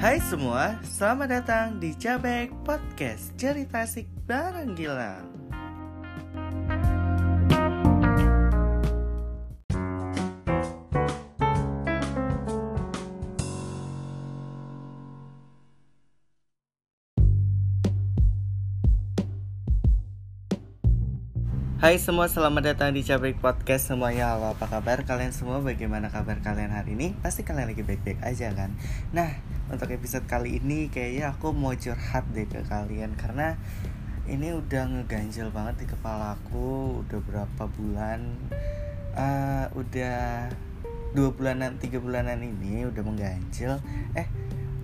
Hai semua, selamat datang di Cabek Podcast Cerita Asik Bareng Gilang Hai semua, selamat datang di Cabrik Podcast semuanya Halo, apa kabar kalian semua? Bagaimana kabar kalian hari ini? Pasti kalian lagi baik-baik aja kan? Nah, untuk episode kali ini kayaknya aku mau curhat deh ke kalian Karena ini udah ngeganjel banget di kepala aku Udah berapa bulan uh, Udah dua bulanan, tiga bulanan ini udah mengganjel Eh,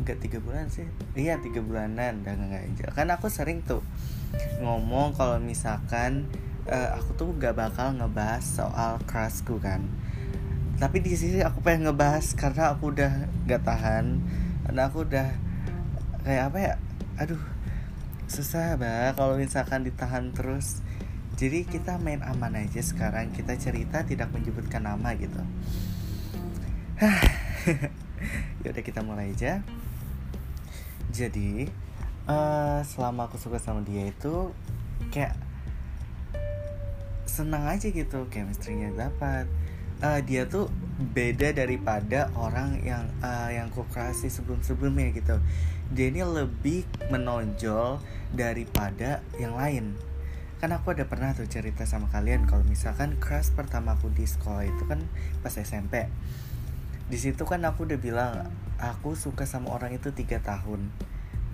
enggak tiga bulan sih Iya, tiga bulanan udah ngeganjel Kan aku sering tuh ngomong kalau misalkan uh, aku tuh gak bakal ngebahas soal crushku kan. Tapi di sini aku pengen ngebahas karena aku udah gak tahan. Karena aku udah kayak apa ya? Aduh susah banget kalau misalkan ditahan terus. Jadi kita main aman aja sekarang. Kita cerita tidak menyebutkan nama gitu. Ya udah kita mulai aja. Jadi uh, selama aku suka sama dia itu kayak senang aja gitu chemistry-nya dapat. Uh, dia tuh beda daripada orang yang uh, yang kooperasi sebelum-sebelumnya gitu. Dia ini lebih menonjol daripada yang lain. Kan aku ada pernah tuh cerita sama kalian kalau misalkan crush pertama aku di sekolah itu kan pas SMP di situ kan aku udah bilang aku suka sama orang itu tiga tahun.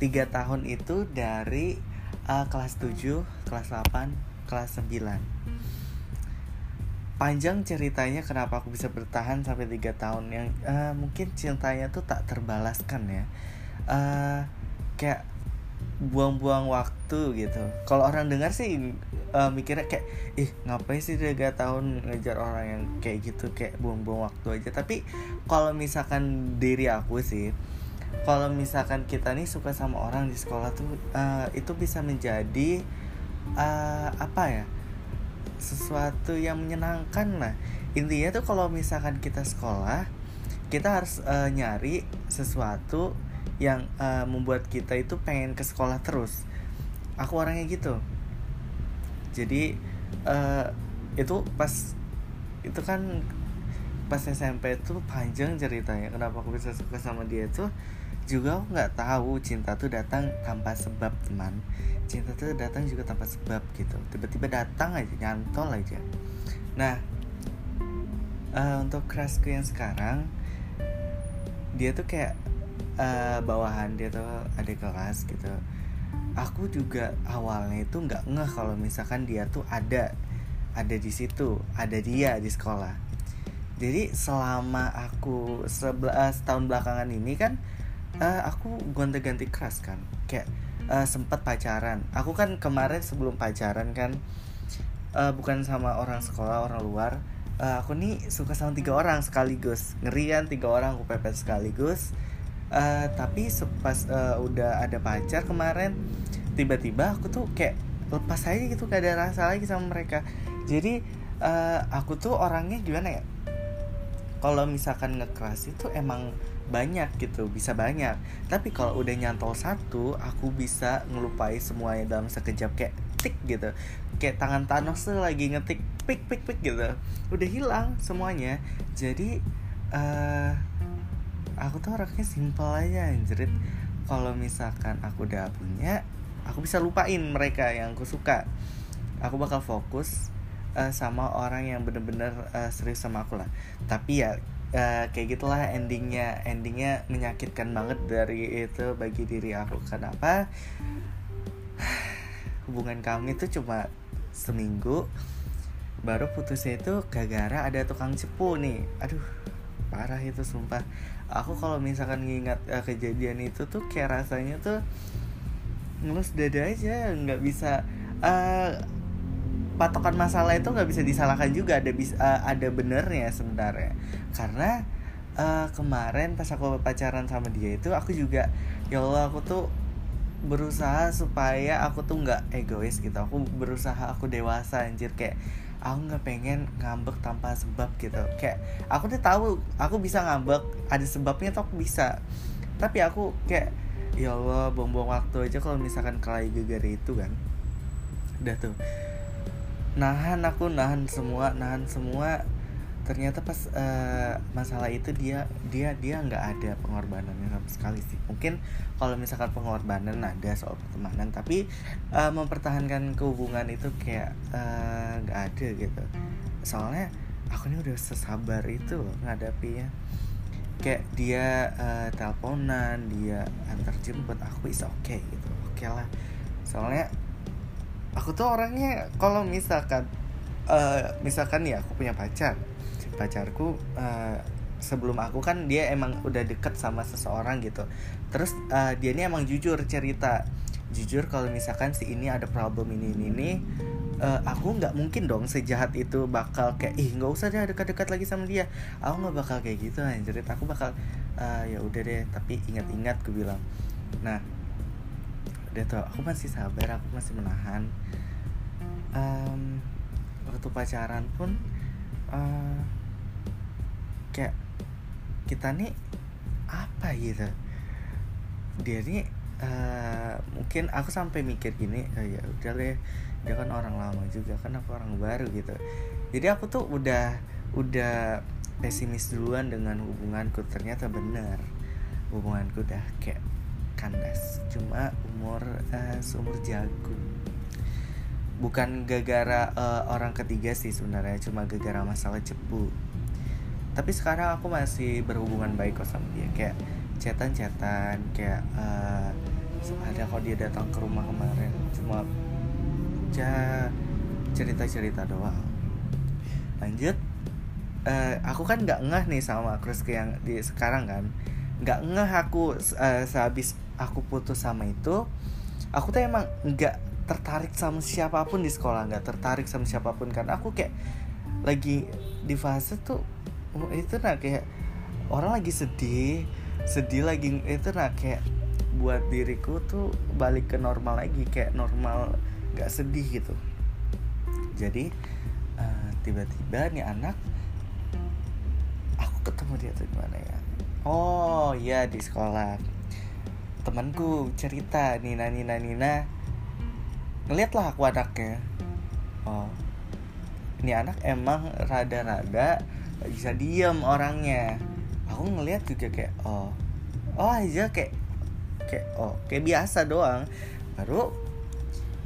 Tiga tahun itu dari uh, kelas 7, kelas 8, kelas 9 panjang ceritanya kenapa aku bisa bertahan sampai tiga tahun yang uh, mungkin cintanya tuh tak terbalaskan ya. Uh, kayak buang-buang waktu gitu. Kalau orang dengar sih uh, mikirnya kayak ih ngapain sih tiga tahun ngejar orang yang kayak gitu kayak buang-buang waktu aja. Tapi kalau misalkan diri aku sih kalau misalkan kita nih suka sama orang di sekolah tuh uh, itu bisa menjadi uh, apa ya sesuatu yang menyenangkan lah. Intinya tuh kalau misalkan kita sekolah kita harus uh, nyari sesuatu yang uh, membuat kita itu pengen ke sekolah terus. Aku orangnya gitu. Jadi uh, itu pas itu kan pas SMP tuh panjang ceritanya kenapa aku bisa suka sama dia tuh. Juga aku nggak tahu cinta tuh datang tanpa sebab teman cinta tuh datang juga tanpa sebab gitu. Tiba-tiba datang aja nyantol aja. Nah uh, untuk crushku yang sekarang dia tuh kayak uh, bawahan dia tuh adik kelas gitu. Aku juga awalnya itu nggak ngeh kalau misalkan dia tuh ada ada di situ ada dia di sekolah. Jadi selama aku sebelas tahun belakangan ini kan uh, aku gonta-ganti keras kan. Kayak uh, sempet pacaran. Aku kan kemarin sebelum pacaran kan uh, bukan sama orang sekolah orang luar. Uh, aku nih suka sama tiga orang sekaligus. Ngeri kan tiga orang aku pepet sekaligus. Uh, tapi pas uh, udah ada pacar kemarin tiba-tiba aku tuh kayak lepas aja gitu gak ada rasa lagi sama mereka. Jadi uh, aku tuh orangnya gimana ya kalau misalkan ngekeras itu emang banyak gitu bisa banyak. Tapi kalau udah nyantol satu aku bisa ngelupai semuanya dalam sekejap kayak tik gitu. Kayak tangan Thanos tuh lagi ngetik pik pik pik gitu. Udah hilang semuanya. Jadi uh, aku tuh orangnya simple aja anjrit. Kalau misalkan aku udah punya aku bisa lupain mereka yang aku suka. Aku bakal fokus uh, sama orang yang bener-bener uh, serius sama aku lah. Tapi ya uh, kayak gitulah endingnya. Endingnya menyakitkan banget dari itu bagi diri aku. Kenapa? Hubungan kami itu cuma seminggu baru putusnya itu gara-gara ada tukang cepu nih. Aduh parah itu sumpah. Aku kalau misalkan ngingat uh, kejadian itu tuh kayak rasanya tuh ngelus dada aja nggak bisa patokan masalah itu nggak bisa disalahkan juga ada bisa uh, ada benernya sebenarnya. Karena uh, kemarin pas aku pacaran sama dia itu aku juga ya Allah aku tuh berusaha supaya aku tuh nggak egois gitu. Aku berusaha aku dewasa anjir. Kayak aku nggak pengen ngambek tanpa sebab gitu. Kayak aku tuh tahu aku bisa ngambek ada sebabnya tuh aku bisa. Tapi aku kayak ya Allah buang-buang waktu aja kalau misalkan kelahi gegara itu kan. Udah tuh nahan aku nahan semua nahan semua. Ternyata pas uh, masalah itu dia dia dia nggak ada pengorbanannya sama sekali sih. Mungkin kalau misalkan pengorbanan ada soal pertemanan tapi uh, mempertahankan kehubungan itu kayak eh, nggak uh, ada gitu. Soalnya aku ini udah sesabar itu loh ngadapinya. Kayak dia uh, teleponan dia antar jemput aku is okay, gitu oke okay lah. Soalnya aku tuh orangnya kalau misalkan uh, misalkan ya aku punya pacar. Pacarku uh, sebelum aku kan dia emang udah deket sama seseorang gitu. Terus uh, dia ini emang jujur cerita jujur kalau misalkan si ini ada problem ini ini ini uh, aku nggak mungkin dong sejahat itu bakal kayak ih nggak usah deh dekat-dekat lagi sama dia. Aku nggak bakal kayak gitu anjir. Aku bakal uh, ya udah deh tapi ingat-ingat aku bilang. Nah udah tuh aku masih sabar aku masih menahan. Um, waktu pacaran pun uh, kayak kita nih apa gitu. Dia nih uh, mungkin aku sampai mikir gini oh, ya udah deh dia kan orang lama juga kan aku orang baru gitu. Jadi aku tuh udah udah pesimis duluan dengan hubunganku ternyata benar hubunganku udah kayak kandas cuma umur uh, seumur jagung. Bukan gara-gara uh, orang ketiga sih sebenarnya cuma gara-gara masalah cepu. Tapi sekarang aku masih berhubungan baik kok sama dia. Kayak chatan-chatan kayak uh, ada kok dia datang ke rumah kemarin. Cuma ya cerita-cerita doang. Lanjut uh, aku kan nggak ngeh nih sama Chris yang di sekarang kan. Nggak ngeh aku uh, sehabis aku putus sama itu aku tuh emang nggak tertarik sama siapa pun di sekolah nggak tertarik sama siapa pun karena aku kayak lagi di fase tuh Oh, itu nah kayak orang lagi sedih sedih lagi itu nah kayak buat diriku tuh balik ke normal lagi kayak normal gak sedih gitu. Jadi uh, tiba-tiba nih anak aku ketemu dia tuh gimana ya? Oh ya di sekolah temanku cerita Nina Nina Nina. Ngeliat lah aku anaknya. Oh ini anak emang rada-rada bisa diem orangnya. Aku ngeliat juga kayak oh oh aja kayak kayak oh kayak biasa doang. Baru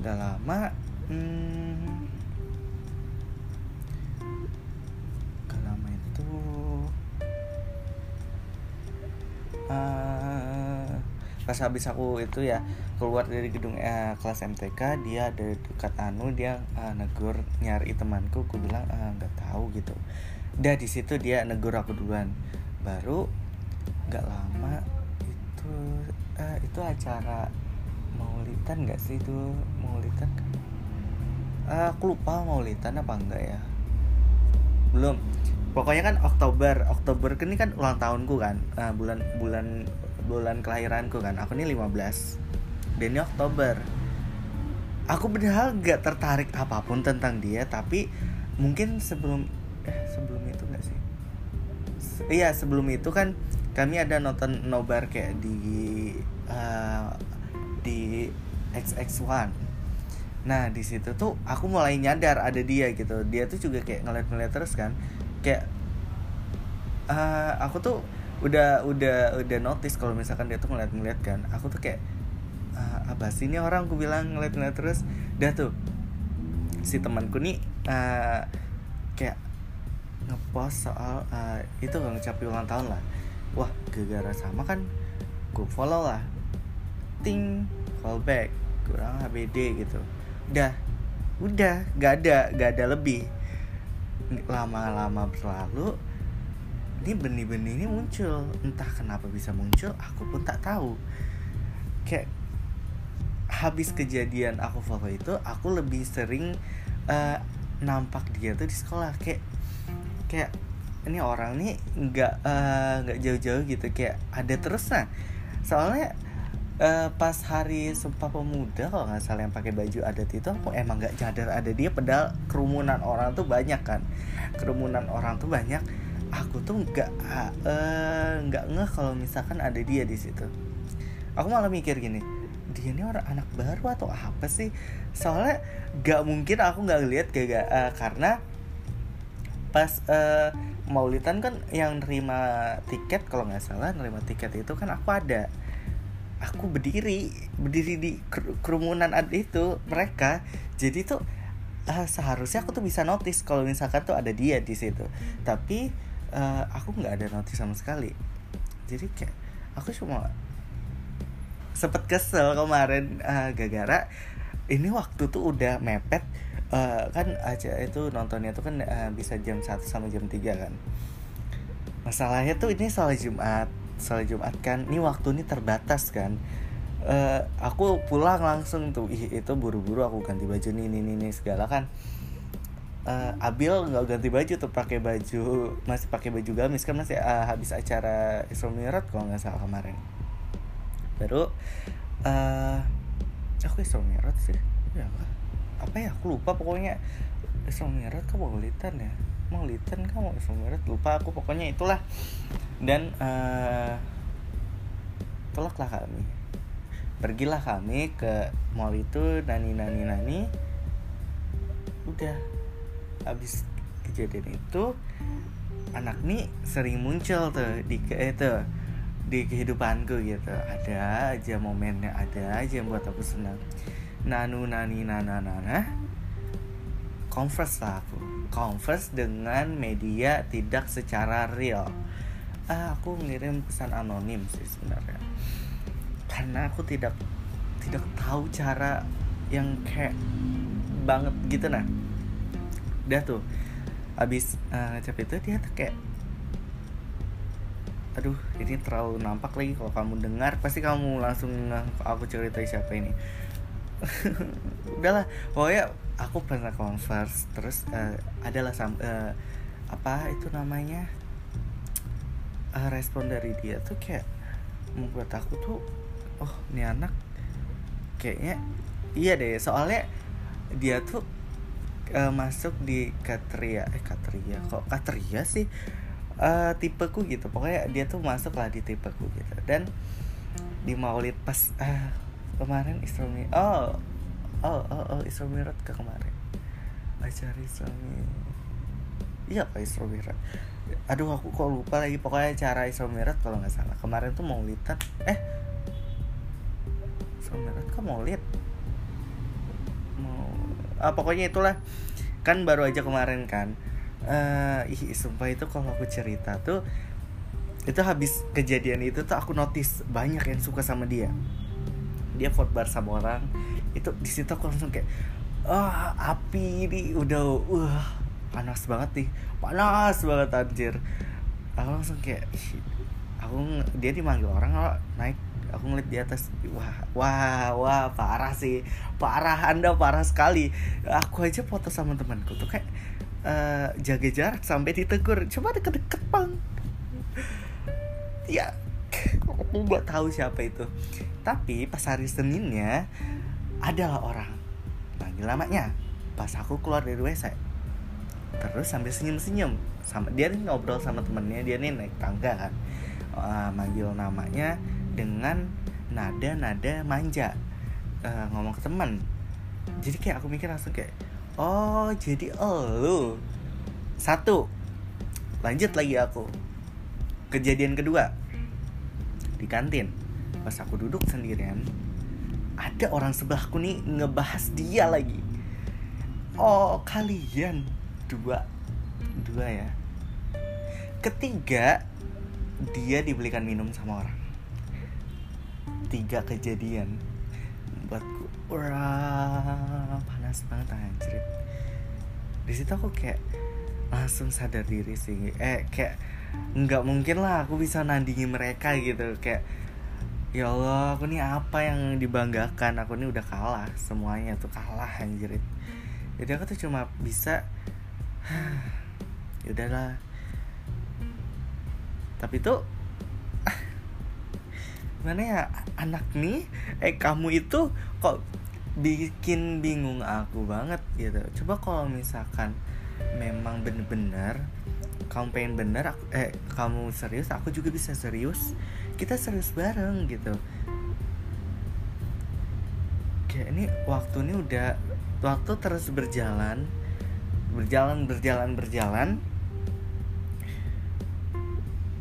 udah lama hmm, lama itu uh, pas habis aku itu ya keluar dari gedung eh, kelas MTK dia ada dekat anu dia uh, negur nyari temanku aku bilang nggak uh, tahu gitu. Udah di situ dia negur aku duluan. Baru nggak lama itu uh, itu acara maulitan nggak sih itu? Maulitan uh, aku lupa maulitan apa enggak ya? Belum. Pokoknya kan Oktober Oktober ini kan ulang tahunku kan? Uh, bulan bulan bulan kelahiranku kan. Aku ini 15 dan ini Oktober. Aku benar gak tertarik apa pun tentang dia tapi mungkin sebelum eh sebelum itu nggak sih? Iya sebelum itu kan kami ada nonton nobar kayak di uh, di XX1 nah di situ tuh aku mulai nyadar ada dia gitu. Dia tuh juga kayak ngeliat-ngeliat terus kan. Kayak uh, aku tuh udah udah udah notice kalau misalkan dia tuh ngeliat-ngeliat kan. Aku tuh kayak uh, apa sih ini orang? Aku bilang ngeliat-ngeliat terus. Dah tuh si temanku nih uh, kayak ngepost soal uh, itu ngucapin ulang tahun lah. Wah gara-gara sama kan gue follow lah. Ting follow back kurang HBD gitu. Udah udah gak ada gak ada lebih. Lama-lama berlalu ini benih-benih ini muncul. Entah kenapa bisa muncul aku pun tak tahu. Kayak habis kejadian aku follow itu aku lebih sering uh, nampak dia tuh di sekolah. Kayak kayak ini orang nih nggak eh, nggak uh, jauh-jauh gitu. Kayak ada terus nah soalnya uh, pas hari Sumpah Pemuda kalau nggak salah yang pakai baju adat itu aku emang nggak sadar ada dia. Pedal kerumunan orang tuh banyak kan. Kerumunan orang tuh banyak aku tuh nggak uh, nggak ngeh kalau misalkan ada dia di situ. Aku malah mikir gini dia ini orang anak baru atau apa sih? Soalnya nggak mungkin aku nggak lihat kayak uh, karena pas uh, Maulitan kan yang nerima tiket kalau nggak salah nerima tiket itu kan aku ada. Aku berdiri berdiri di kerumunan itu mereka. Jadi tuh uh, seharusnya aku tuh bisa notice kalau misalkan tuh ada dia di situ. Tapi uh, aku nggak ada notice sama sekali. Jadi kayak aku cuma sempet kesel kemarin uh, gara-gara ini waktu tuh udah mepet uh, kan aja itu nontonnya tuh kan uh, bisa jam 1 sama jam 3 kan. Masalahnya tuh ini soal Jumat soal Jumat kan ini waktu ini terbatas kan. Uh, aku pulang langsung tuh ih itu buru-buru aku ganti baju nih nih, nih segala kan uh, Abil nggak ganti baju tuh pakai baju masih pakai baju gamis kan masih uh, habis acara Isra Mi'raj kalau nggak salah kemarin. Baru uh, aku Isra Mi'raj sih. Ya apa ya? Aku lupa pokoknya. Isra Mi'raj kan Maulidan ya? Maulidan kan mau Isra Mi'raj? Lupa aku. Pokoknya itulah. Dan uh, tolaklah kami. Pergilah kami ke mall itu nani nani nani udah habis kejadian itu anak nih sering muncul tuh di itu di kehidupanku gitu. Ada aja momennya ada aja yang buat aku senang. Nanu nani nana nana converse lah aku. Converse dengan media tidak secara real. Ah, aku ngirim pesan anonim sih sebenarnya. Karena aku tidak tidak tahu cara yang kayak banget gitu nah udah tuh. Abis uh, ngecap itu dia tuh kayak aduh ini terlalu nampak lagi kalau kamu dengar. Pasti kamu langsung aku cerita siapa ini. Udahlah pokoknya aku pernah converse terus uh, adalah sam uh, apa itu namanya uh, respon dari dia tuh kayak membuat aku tuh oh ini anak kayaknya iya deh. Soalnya dia tuh uh, masuk di Katria. Eh Katria kok Katria sih? Uh, tipeku gitu. Pokoknya dia tuh masuk lah di tipeku gitu. Dan di Maulid pas uh, kemarin Islami oh oh oh, oh Islami ke kemarin. Acara Islami iya apa Islami aduh aku kok lupa lagi. Pokoknya cara Islami kalau nggak salah. Kemarin tuh Maulidan eh Islami kok Maulid ah, pokoknya itulah. Kan baru aja kemarin kan. Uh, ih sumpah itu kalau aku cerita tuh itu habis kejadian itu tuh aku notice banyak yang suka sama dia. Dia bar sama orang. Itu di situ aku langsung kayak ah oh, api ini udah uh panas banget nih. Panas banget anjir. Aku langsung kayak aku dia dimanggil orang kalau naik aku ngeliat di atas wah wah wah parah sih. Parah anda parah sekali. Aku aja foto sama temanku tuh kayak uh, jaga jarak sampai ditegur. Coba deket-deket bang. Ya aku nggak tahu siapa itu. Tapi pas hari Seninnya adalah orang. Panggil namanya. Pas aku keluar dari WC terus sambil senyum-senyum. Sama dia nih ngobrol sama temennya dia nih naik tangga kan. Uh, manggil namanya dengan nada-nada manja. Uh, ngomong ke teman jadi kayak aku mikir langsung kayak oh jadi oh satu lanjut lagi aku. Kejadian kedua di kantin. Pas aku duduk sendirian ada orang sebelahku nih ngebahas dia lagi. Oh kalian dua dua ya. Ketiga dia dibelikan minum sama orang tiga kejadian buatku. Wah panas banget anjir di situ aku kayak langsung sadar diri sih. Eh kayak nggak mungkin lah aku bisa nandingi mereka gitu. Kayak ya Allah aku nih apa yang dibanggakan? Aku nih udah kalah semuanya tuh kalah anjir jadi aku tuh cuma bisa ya udahlah. Tapi tuh mana ya anak nih eh kamu itu kok bikin bingung aku banget gitu. Coba kalau misalkan memang bener-bener kamu pengen bener aku, eh kamu serius aku juga bisa serius. Kita serius bareng gitu. Kayak ini waktu ini udah waktu terus berjalan berjalan berjalan berjalan.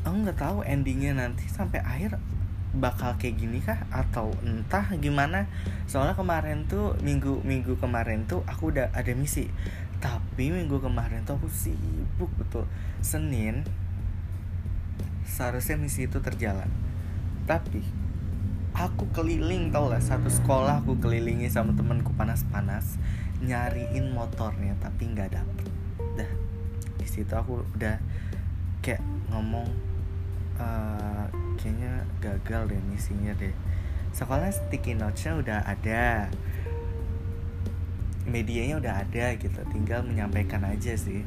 Aku nggak tahu endingnya nanti sampai akhir bakal kayak gini kah? Atau entah gimana? Soalnya kemarin tuh minggu minggu kemarin tuh aku udah ada misi. Tapi minggu kemarin tuh aku sibuk betul. Senin seharusnya misi itu terjalan. Tapi aku keliling tau lah. Satu sekolah aku kelilingi sama temanku panas-panas nyariin motornya tapi nggak dapet. Dah di situ aku udah kayak ngomong uh, kayaknya gagal deh misinya deh. Sekolah sticky notesnya udah ada. Medianya udah ada gitu. Tinggal menyampaikan aja sih.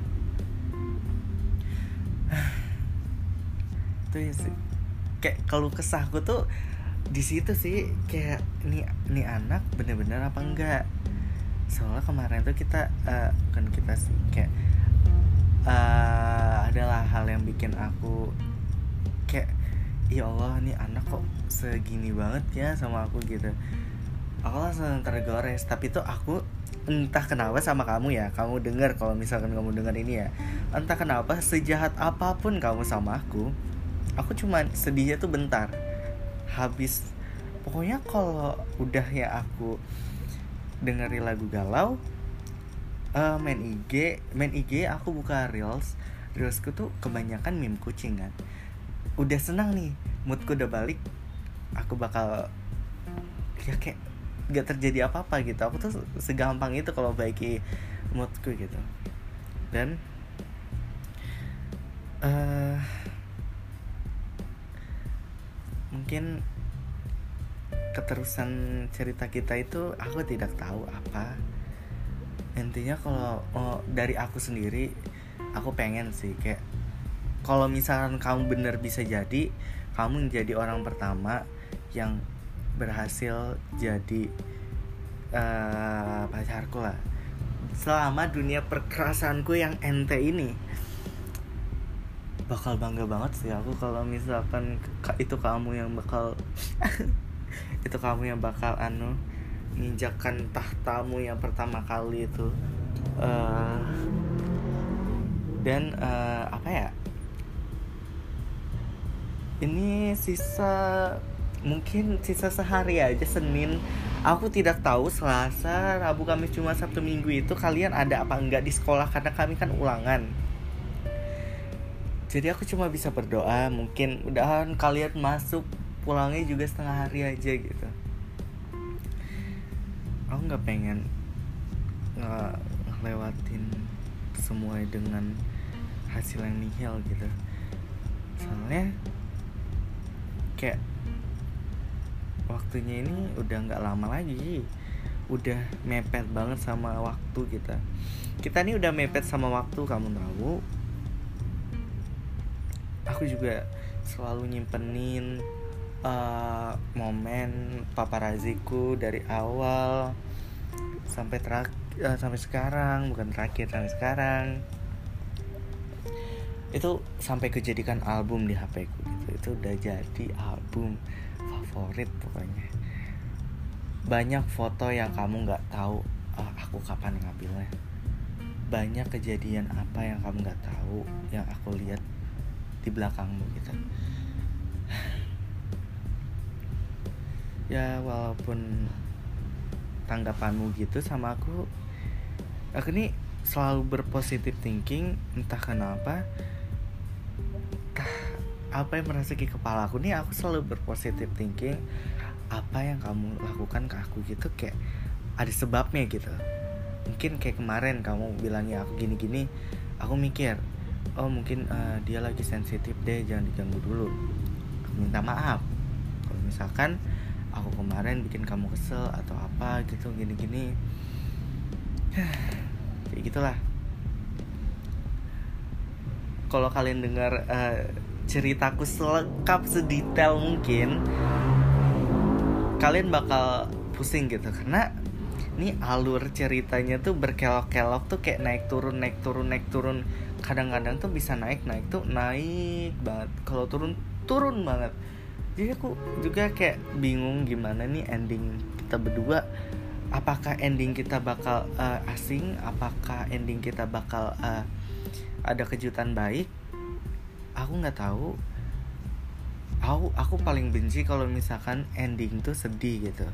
Itu ya sih. Kayak kalau kesahku tuh di situ sih. Kayak ini ini anak bener-bener apa enggak? Soalnya kemarin tuh kita uh, kan kita sih kayak uh, adalah hal yang bikin aku kayak ya Allah ini anak kok segini banget ya sama aku gitu. Aku langsung tergores tapi tuh aku entah kenapa sama kamu ya kamu dengar kalau misalkan kamu dengar ini ya. Entah kenapa sejahat apa pun kamu sama aku aku cuma sedihnya tuh bentar. Habis pokoknya kalau udah ya aku dengerin lagu galau uh, main IG main IG aku buka reels reelsku tuh kebanyakan meme kucing kan udah senang nih moodku udah balik aku bakal ya kayak gak terjadi apa-apa gitu. Aku tuh segampang itu kalau baiki moodku gitu. Dan uh, mungkin keterusan cerita kita itu aku tidak tahu apa. Intinya kalau oh, dari aku sendiri aku pengen sih kayak kalau misalkan kamu bener bisa jadi kamu menjadi orang pertama yang berhasil jadi uh, pacarku lah. Selama dunia perkerasanku yang ente ini bakal bangga banget sih aku kalau misalkan itu kamu yang bakal itu kamu yang bakal anu nginjakan tahtamu yang pertama kali itu. Uh, dan uh, apa ya ini sisa mungkin sisa sehari aja Senin. Aku tidak tahu Selasa Rabu Kamis Jumat Sabtu Minggu itu kalian ada apa enggak di sekolah karena kami kan ulangan. Jadi aku cuma bisa berdoa mungkin udahan kalian masuk pulangnya juga setengah hari aja gitu. Aku nggak pengen ngelewatin semua dengan hasil yang nihil gitu. Soalnya kayak waktunya ini udah nggak lama lagi. Udah mepet banget sama waktu kita. Kita nih udah mepet sama waktu kamu tahu. Aku juga selalu nyimpenin uh, momen paparaziku dari awal sampai terak uh, sampai sekarang. Bukan terakhir sampai sekarang itu sampai kejadikan album di HP ku gitu. Itu udah jadi album favorit pokoknya. Banyak foto yang kamu nggak tahu uh, aku kapan ngambilnya? Banyak kejadian apa yang kamu nggak tahu yang aku lihat di belakangmu gitu. Ya walaupun tanggapanmu gitu sama aku aku nih selalu berpositif thinking entah kenapa apa yang merasuki kepala aku nih aku selalu berpositif thinking apa yang kamu lakukan ke aku gitu kayak ada sebabnya gitu. Mungkin kayak kemarin kamu bilangnya aku gini-gini aku mikir oh mungkin uh, dia lagi sensitif deh jangan diganggu dulu. Aku minta maaf. Kalau misalkan aku kemarin bikin kamu kesel atau apa gitu gini-gini kayak gitulah. Kalau kalian dengar uh, ceritaku selengkap sedetail mungkin kalian bakal pusing gitu. Karena ini alur ceritanya tuh berkelok-kelok tuh kayak naik turun naik turun naik turun. Kadang-kadang tuh bisa naik naik tuh naik banget. Kalau turun turun banget. Jadi aku juga kayak bingung gimana nih ending kita berdua. Apakah ending kita bakal uh, asing? Apakah ending kita bakal uh, ada kejutan baik aku nggak tahu. Aku aku paling benci kalau misalkan ending tuh sedih gitu.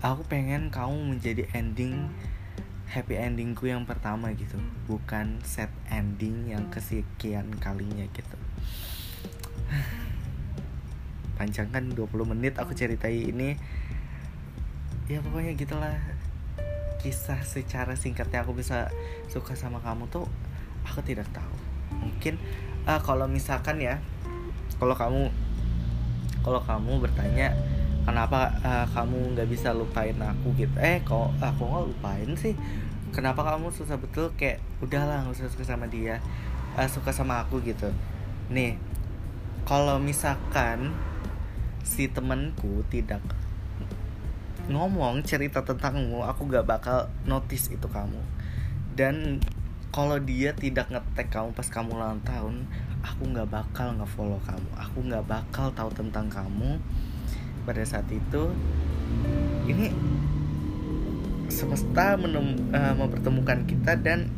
Aku pengen kamu menjadi ending happy endingku yang pertama gitu. Bukan set ending yang kesekian kalinya gitu. Panjang kan 20 menit aku ceritai ini. Ya pokoknya gitulah. Kisah secara singkatnya aku bisa suka sama kamu tuh aku tidak tahu. Mungkin uh, kalau misalkan ya kalau kamu kalau kamu bertanya kenapa uh, kamu nggak bisa lupain aku? gitu. Eh kok aku nggak lupain sih? Kenapa kamu susah betul? Kayak udahlah nggak usah suka sama dia uh, suka sama aku gitu. Nih kalau misalkan si temanku tidak ngomong cerita tentangmu aku gak bakal notice itu kamu. Dan kalau dia tidak ngetek kamu pas kamu ulang tahun aku nggak bakal ngefollow kamu. Aku nggak bakal tahu tentang kamu. Pada saat itu ini semesta menem, uh, mempertemukan kita dan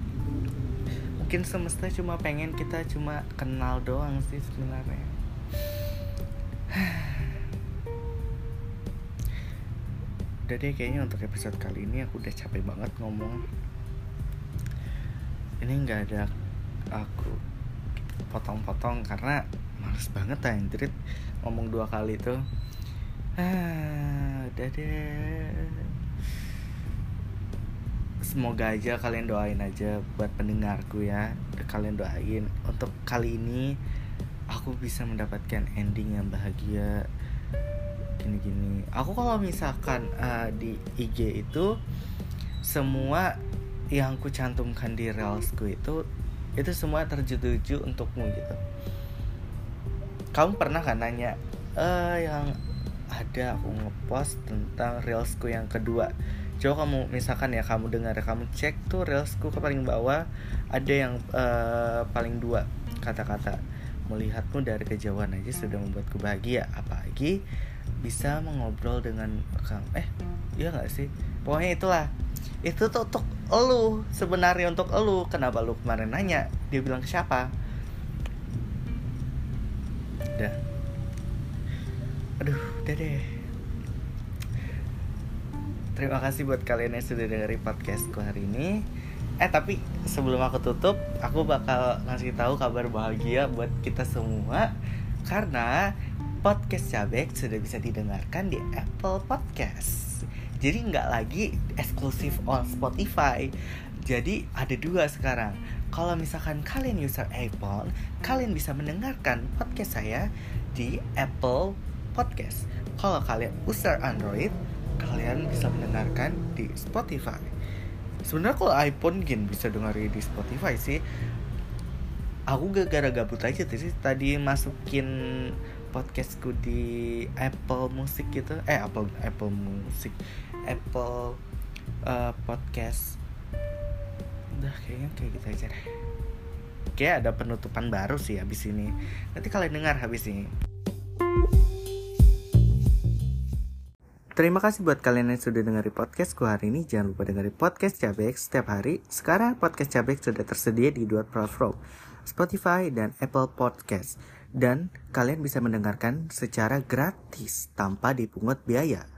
mungkin semesta cuma pengen kita cuma kenal doang sih sebenarnya. Udah deh kayaknya untuk episode kali ini aku udah capek banget ngomong ini nggak ada aku potong-potong karena males banget anjrit ngomong dua kali tuh. Ah udah deh. Semoga aja kalian doain aja buat pendengarku ya. Kalian doain untuk kali ini aku bisa mendapatkan ending yang bahagia. Gini-gini. Aku kalau misalkan uh, di IG itu semua yang ku cantumkan di reelsku itu itu semua tertuju untukmu gitu. Kamu pernah kan nanya eh yang ada aku ngepost tentang reelsku yang kedua? Coba kamu misalkan ya kamu dengar kamu cek tuh reelsku ke paling bawah ada yang uh, paling dua kata-kata. Melihatmu dari kejauhan aja sudah membuatku bahagia apalagi bisa mengobrol dengan kamu. Eh iya nggak sih? Pokoknya itulah. Itu tuh untuk elu sebenarnya untuk elu kenapa lu kemarin nanya? Dia bilang ke siapa? Udah. Aduh udah deh. Terima kasih buat kalian yang sudah dengerin podcastku hari ini. Eh tapi sebelum aku tutup aku bakal ngasih tahu kabar bahagia buat kita semua. Karena podcast Cabek sudah bisa didengarkan di Apple Podcast jadi nggak lagi eksklusif on Spotify jadi ada dua sekarang kalau misalkan kalian user iPhone, kalian bisa mendengarkan podcast saya di Apple Podcast. Kalau kalian user Android, kalian bisa mendengarkan di Spotify. Sebenarnya kalau iPhone gin bisa dengerin di Spotify sih. Aku gak gara gabut aja sih tadi masukin podcastku di Apple Music gitu. Eh Apple Apple Music, Apple uh, Podcast udah kayaknya kayak gitu aja deh kayak ada penutupan baru sih habis ini nanti kalian dengar habis ini Terima kasih buat kalian yang sudah dengerin podcastku hari ini. Jangan lupa dengerin podcast Cabek setiap hari. Sekarang podcast Cabek sudah tersedia di dua platform, Spotify dan Apple Podcast dan kalian bisa mendengarkan secara gratis tanpa dipungut biaya.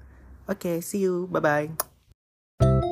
Oke, okay, see you. Bye bye.